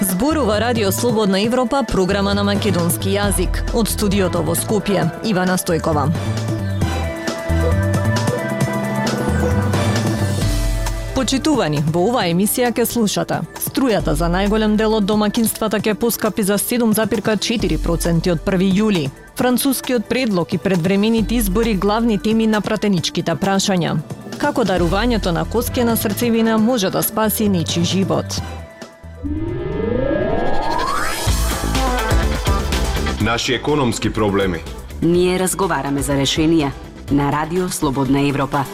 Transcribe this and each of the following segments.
Зборува Радио Слободна Европа, програма на македонски јазик. Од студиото во Скопје, Ивана Стојкова. Почитувани, во оваа емисија ќе слушате. Струјата за најголем дел од домакинствата ќе поскапи за 7,4% од 1 јули. Францускиот предлог и предвремените избори главни теми на пратеничките прашања. Како дарувањето на коскена срцевина може да спаси нечи живот. Наши економски проблеми. Ние разговараме за решенија на Радио Слободна Европа.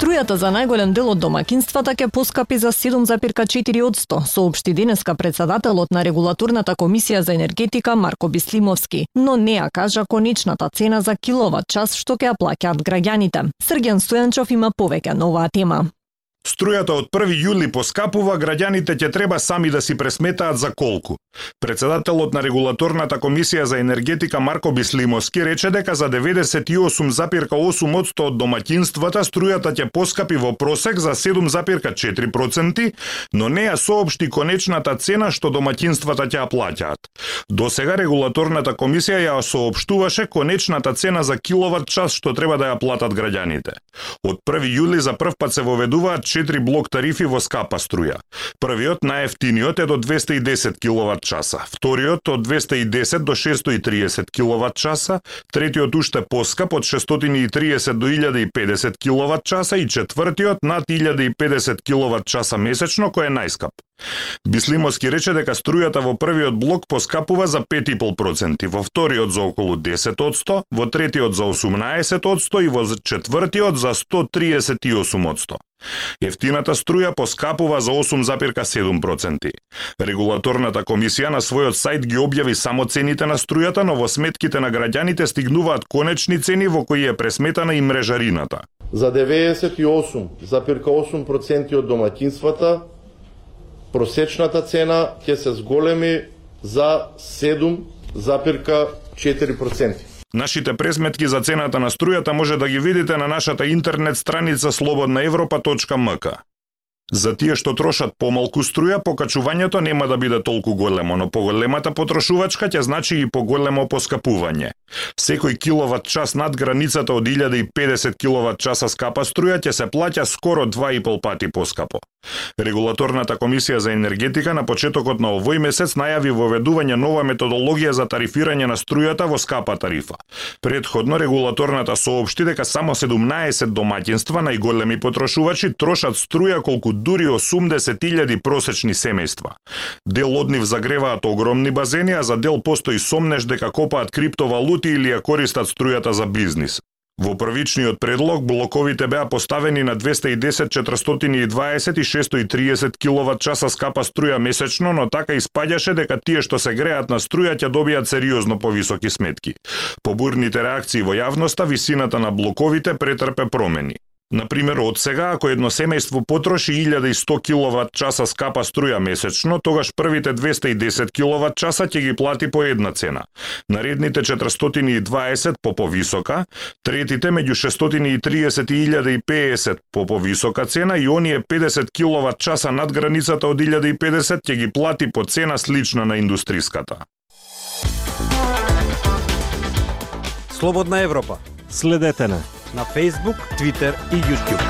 Струјата за најголем дел од домакинствата ќе поскапи за 7,4%, соопшти денеска председателот на регулаторната комисија за енергетика Марко Бислимовски, но не ја кажа конечната цена за киловат час што ќе ја плаќаат граѓаните. Срген Стојанчов има повеќе на оваа тема. Струјата од 1 јули поскапува, граѓаните ќе треба сами да си пресметаат за колку. Председателот на регулаторната комисија за енергетика Марко Бислимовски рече дека за 98,8% од домаќинствата струјата ќе поскапи во просек за 7,4%, но не ја соопшти конечната цена што домаќинствата ќе ја плаќаат. До сега регулаторната комисија ја соопштуваше конечната цена за киловат час што треба да ја платат граѓаните. Од 1 јули за прв пат се воведуваат 4 блок тарифи во скапа струја. Првиот најефтиниот е до 210 киловат часа, вториот од 210 до 630 киловат часа, третиот уште поскап од 630 до 1050 киловат часа и четвртиот над 1050 киловат часа месечно кој е најскап. Бислимовски рече дека струјата во првиот блок поскапува за 5,5%, во вториот за околу 10%, во третиот за 18% и во четвртиот за 138%. Ефтината струја поскапува за 8,7%. Регулаторната комисија на својот сајт ги објави само цените на струјата, но во сметките на граѓаните стигнуваат конечни цени во кои е пресметана и мрежарината. За 98,8% од домаќинствата просечната цена ќе се зголеми за 7,4%. Нашите пресметки за цената на струјата може да ги видите на нашата интернет страница slobodnaevropa.mk. За тие што трошат помалку струја, покачувањето нема да биде толку големо, но поголемата потрошувачка ќе значи и поголемо поскапување. Секој киловат час над границата од 1050 киловат часа скапа струја ќе се плаќа скоро 2,5 пати поскапо. Регулаторната комисија за енергетика на почетокот на овој месец најави воведување нова методологија за тарифирање на струјата во скапа тарифа. Предходно регулаторната соопшти дека само 17 домаќинства најголеми потрошувачи трошат струја колку дури 80.000 просечни семејства. Дел од нив загреваат огромни базени, а за дел постои сомнеш дека копаат криптовалути или ја користат струјата за бизнис. Во првичниот предлог блоковите беа поставени на 210, 420 и 630 киловат часа скапа струја месечно, но така испаѓаше дека тие што се греат на струја ќе добијат сериозно повисоки сметки. По бурните реакции во јавноста, висината на блоковите претрпе промени. Например, од сега, ако едно семејство потроши 1100 киловат часа скапа струја месечно, тогаш првите 210 киловат часа ќе ги плати по една цена. Наредните 420 по повисока, третите меѓу 630 и 1050 по повисока цена и оние 50 киловат часа над границата од 1050 ќе ги плати по цена слична на индустриската. Слободна Европа. Следете на на Facebook, Twitter и YouTube.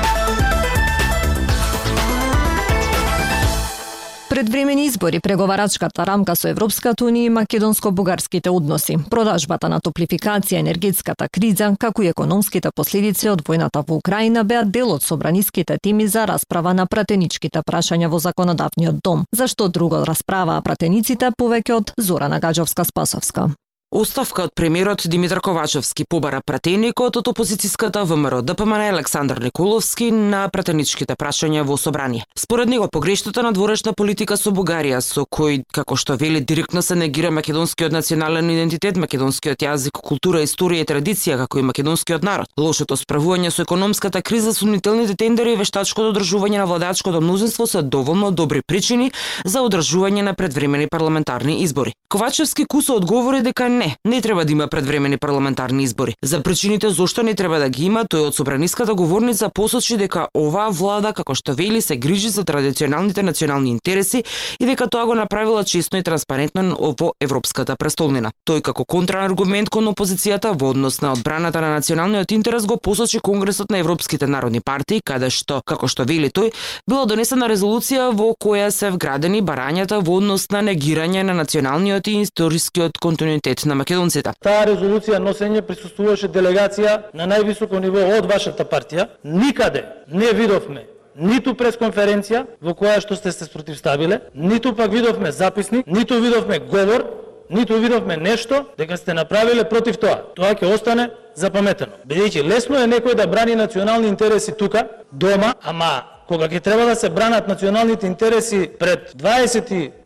Предвремени избори, преговарачката рамка со Европската унија и македонско-бугарските односи, продажбата на топлификација, енергетската криза, како и економските последици од војната во Украина беа дел од собраниските теми за расправа на пратеничките прашања во законодавниот дом. Зашто друго расправаа пратениците повеќе од Зорана Гаджовска-Спасовска. Оставка од премиерот Димитар Ковачевски побара пратеникот од опозицијската ВМРО ДПМН Александар Николовски на пратеничките прашања во собрание. Според него погрештата на дворешна политика со Бугарија со кој како што вели директно се негира македонскиот национален идентитет, македонскиот јазик, култура, историја и традиција како и македонскиот народ. Лошото справување со економската криза, сумнителните тендери и вештачкото одржување на владачкото мнозинство се доволно добри причини за одржување на предвремени парламентарни избори. Ковачевски кусо одговори дека Не, не треба да има предвремени парламентарни избори. За причините зошто не треба да ги има, тој од собраниската говорница посочи дека оваа влада, како што вели, се грижи за традиционалните национални интереси и дека тоа го направила честно и транспарентно во Европската престолнина. Тој како контрааргумент кон опозицијата во однос на одбраната на националниот интерес го посочи Конгресот на Европските народни партии, каде што, како што вели тој, била донесена резолуција во која се вградени барањата во однос на негирање на националниот и историскиот континуитет на македонците. Таа резолуција носење присуствуваше делегација на највисоко ниво од вашата партија. Никаде не видовме ниту пресконференција во која што сте се спротивставиле, ниту пак видовме записник, ниту видовме говор, ниту видовме нешто дека сте направиле против тоа. Тоа ќе остане запаметено. Бидејќи лесно е некој да брани национални интереси тука, дома, ама кога ќе треба да се бранат националните интереси пред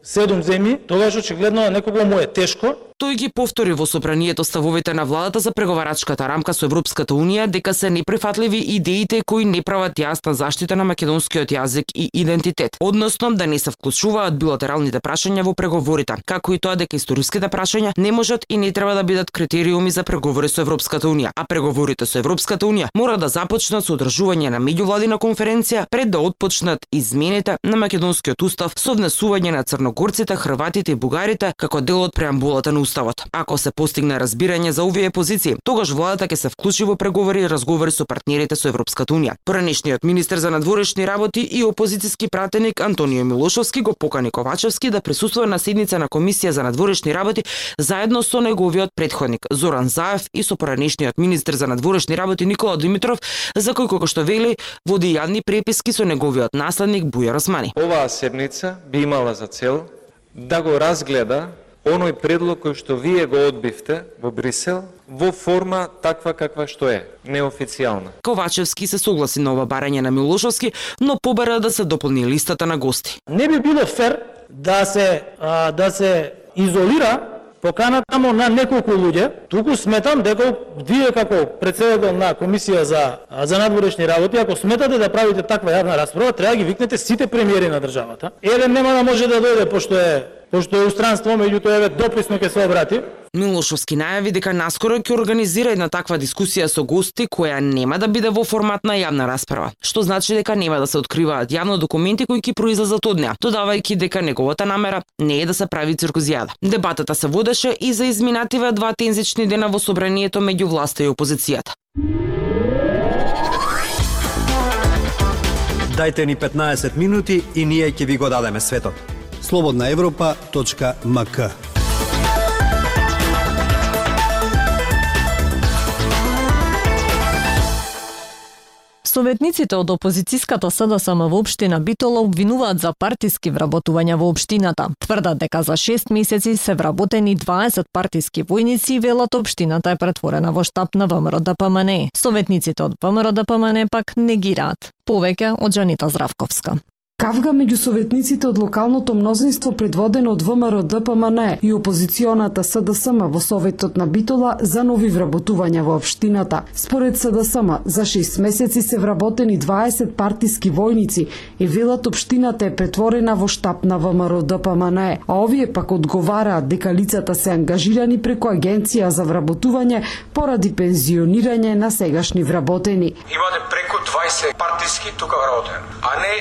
27 земји, тогаш очигледно некого му е тешко. Тој ги повтори во собранието ставовите на владата за преговарачката рамка со Европската Унија дека се неприфатливи идеите кои не прават јасна заштита на македонскиот јазик и идентитет, односно да не се вклучуваат билатералните прашања во преговорите, како и тоа дека историските прашања не можат и не треба да бидат критериуми за преговори со Европската Унија, а преговорите со Европската Унија мора да започнат со одржување на меѓувладина конференција пред да отпочнат измените на македонскиот устав со внесување на црногорците, хрватите и бугарите како дел од преамбулата на Уставот. Ако се постигне разбирање за овие позиции, тогаш владата ќе се вклучи во преговори и разговори со партнерите со Европската Унија. Поранешниот министер за надворешни работи и опозициски пратеник Антонио Милошовски го покани Ковачевски да присуствува на седница на Комисија за надворешни работи заедно со неговиот предходник Зоран Заев и со поранешниот министер за надворешни работи Никола Димитров, за кој како што вели води јадни преписки со неговиот наследник Бујар Османи. Оваа седница би имала за цел да го разгледа оној предлог кој што вие го одбивте во Брисел во форма таква каква што е, неофицијална. Ковачевски се согласи на ова барање на Милошовски, но побара да се дополни листата на гости. Не би било фер да се а, да се изолира поканата му на неколку луѓе, туку сметам дека вие како председател на комисија за за надворешни работи, ако сметате да правите таква јавна расправа, треба да ги викнете сите премиери на државата. Еле нема да може да дојде пошто е пошто е устранство, меѓутоа еве дописно ќе се обрати. Милошовски најави дека наскоро ќе организира една таква дискусија со гости која нема да биде во формат на јавна расправа, што значи дека нема да се откриваат јавно документи кои ќе произлезат од неа, додавајќи дека неговата намера не е да се прави циркузијада. Дебатата се водеше и за изминативе два тензични дена во собранието меѓу власта и опозицијата. Дайте ни 15 минути и ние ќе ви го дадеме светот Слободна Европа.мк Советниците од опозицијската СДСМ во општина Битола обвинуваат за партиски вработувања во општината. Тврдат дека за 6 месеци се вработени 20 партиски војници и велат општината е претворена во штаб на ВМРО ДПМН. Советниците од ВМРО ДПМН пак негираат. Повеќе од Жанита Здравковска. Кавга меѓу советниците од локалното мнозинство предводено од ВМРО ДПМН и опозиционата СДСМ во Советот на Битола за нови вработувања во општината. Според СДСМ, за 6 месеци се вработени 20 партиски војници и велат општината е претворена во штаб на ВМРО ДПМН, а овие пак одговараат дека лицата се ангажирани преку агенција за вработување поради пензионирање на сегашни вработени. Имате преку 20 партиски тука вработени, а не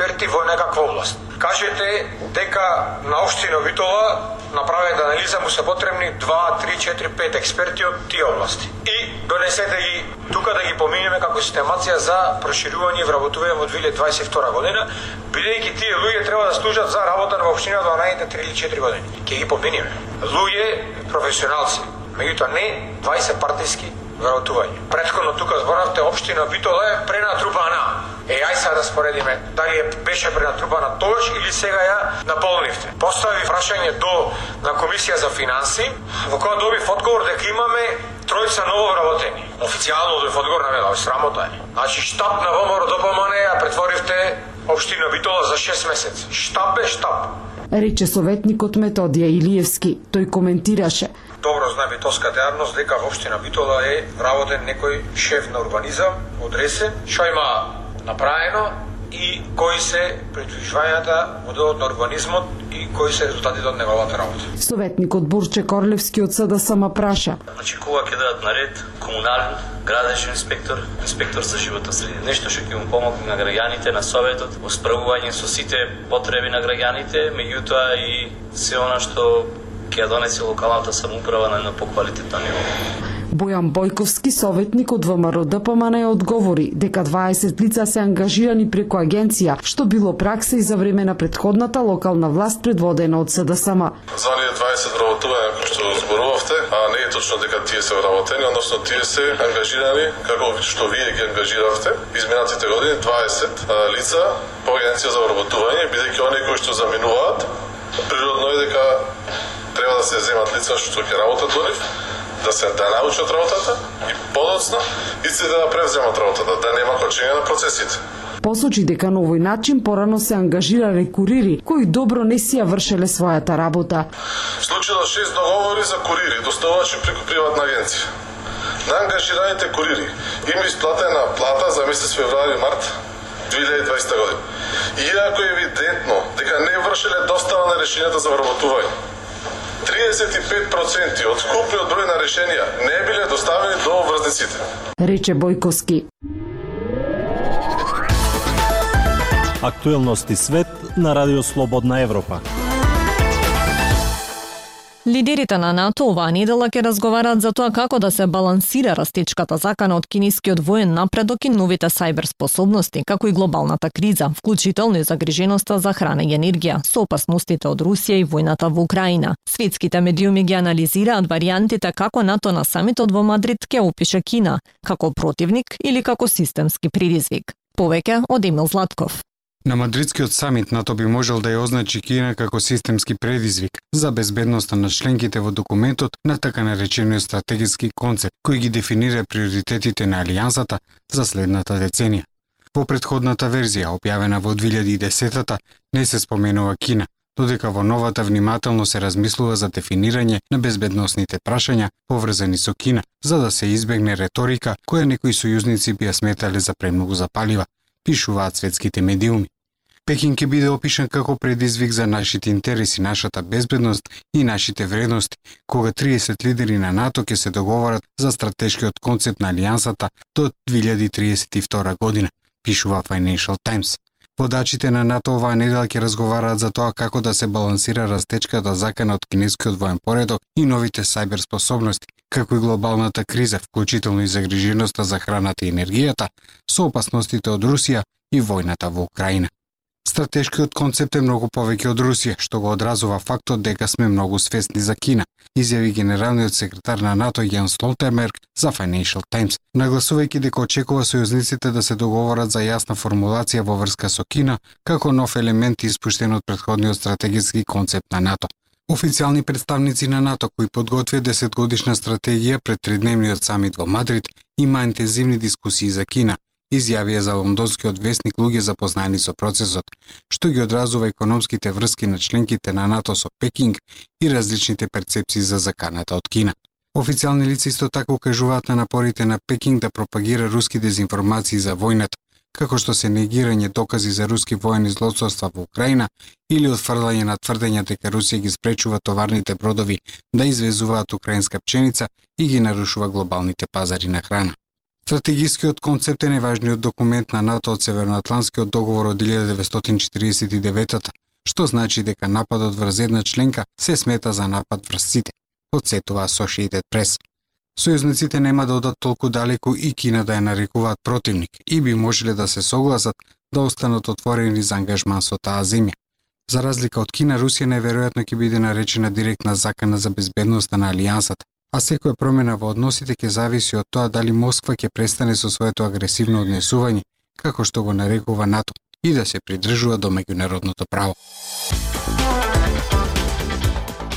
експерти во некаква област. Кажете дека на општина Витола направена анализа му се потребни 2, 3, 4, 5 експерти од тие области. И донесете ги тука да ги поминеме како системација за проширување и вработување во 2022 година, бидејќи тие луѓе треба да служат за работа во општината во најдите 3 или 4 години. Ке ги поминеме. Луѓе професионалци, меѓутоа не 20 партиски вработување. Предходно тука зборавте општина Витола е пренатрупана. Е, ај сега да споредиме дали е беше пренатрупана тогаш или сега ја наполнивте. Постави прашање до на комисија за финанси, во која добив одговор дека имаме тројца ново вработени. Официјално добив одговор на мене, срамота е. Значи штаб на ВМРО ДПМН ја претворивте општина Битола за 6 месеци. Штаб е штаб. Рече советникот Методија Илиевски. Тој коментираше добро знае битолската јавност дека во општина Битола е работен некој шеф на урбанизам од Ресе, што има направено и кои се предвижувањата во делот на урбанизмот и кои се резултатите од неговата работа. Советникот Бурче Корлевски од СДСМ праша. Значи кога ќе дадат наред комунален, градешен инспектор, инспектор за животна средина, нешто што ќе му помогне на граѓаните, на советот, во справување со сите потреби на граѓаните, меѓутоа и се она што ќе ја донесе локалната самоуправа на едно поквалитетно ниво. Бојан Бојковски, советник од ВМРО ДПМН, одговори дека 20 лица се ангажирани преку агенција, што било пракса и за време на предходната локална власт предводена од СДСМ. За оние 20 работуваја кои што зборувавте, а не е точно дека тие се вработени, односно тие се ангажирани како што вие ги ангажиравте изминатите години 20 лица по агенција за вработување, бидејќи оние кои што заминуваат, природно е дека треба да се земат лица што ќе работат во нив, да се да научат работата и подоцна се да превземат работата, да нема кочење на процесите. Посочи дека на овој начин порано се ангажирале курири кои добро не си ја вршеле својата работа. Случила шест договори за курири, доставувачи преку приватна агенција. На ангажираните курири им исплатена плата за месец февруари март 2020 година. Иако е евидентно дека не вршеле достава на решенијата за вработување, 35% од скупниот број на решенија не биле доставени до врзниците. Рече Бојковски. Актуелности свет на Радио Слободна Европа. Лидерите на НАТО оваа недела ќе разговараат за тоа како да се балансира растечката закана од кинескиот воен напредок и новите сајбер способности, како и глобалната криза, вклучително и загриженоста за храна и енергија, со опасностите од Русија и војната во Украина. Светските медиуми ги анализираат варијантите како НАТО на самитот во Мадрид ќе опише Кина, како противник или како системски предизвик. Повеќе од Емил Златков. На Мадридскиот самит НАТО би можел да ја означи Кина како системски предизвик за безбедноста на членките во документот на така наречениот стратегиски концепт кој ги дефинира приоритетите на алијансата за следната деценија. Во предходната верзија, објавена во 2010-та, не се споменува Кина, додека во новата внимателно се размислува за дефинирање на безбедносните прашања поврзани со Кина, за да се избегне реторика која некои сојузници би ја сметале за премногу запалива, пишуваат светските медиуми. Пекин ќе биде опишан како предизвик за нашите интереси, нашата безбедност и нашите вредности, кога 30 лидери на НАТО ќе се договорат за стратешкиот концепт на алијансата до 2032 година, пишува Financial Times. Водачите на НАТО оваа недела ќе разговараат за тоа како да се балансира растечката закана од кинескиот воен поредок и новите сајбер способности, како и глобалната криза, вклучително и загриженоста за храната и енергијата, со опасностите од Русија и војната во Украина. Стратешкиот концепт е многу повеќе од Русија, што го одразува фактот дека сме многу свесни за Кина, изјави генералниот секретар на НАТО Јан Столтенберг за Financial Times, нагласувајќи дека очекува сојузниците да се договорат за јасна формулација во врска со Кина како нов елемент испуштен од претходниот стратегиски концепт на НАТО. Официјални представници на НАТО кои подготвија 10 годишна стратегија пред тридневниот самит во Мадрид има интензивни дискусии за Кина, изјавија за лондонскиот вестник луѓе запознани со процесот, што ги одразува економските врски на членките на НАТО со Пекинг и различните перцепции за заканата од Кина. Официални лица исто така укажуваат на напорите на Пекинг да пропагира руски дезинформации за војната, како што се негирање докази за руски воени злоцорства во Украина или отфрлање на тврдења дека Русија ги спречува товарните бродови да извезуваат украинска пченица и ги нарушува глобалните пазари на храна. Стратегискиот концепт е најважниот документ на НАТО од Северноатлантскиот договор од 1949 што значи дека нападот врз една членка се смета за напад врз сите, подсетува Associated Press. Сојузниците нема да одат толку далеку и Кина да ја нарекуваат противник и би можеле да се согласат да останат отворени за ангажман со таа земја. За разлика од Кина, Русија неверојатно ќе биде наречена директна закана за безбедноста на алијансата, а секоја промена во односите ќе зависи од тоа дали Москва ќе престане со своето агресивно однесување, како што го нарекува НАТО, и да се придржува до меѓународното право.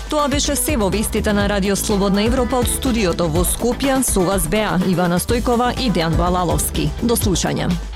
Тоа беше се во вестите на Радио Слободна Европа од студиото во Скопје со вас беа Ивана Стојкова и Дејан Балаловски. До слушање.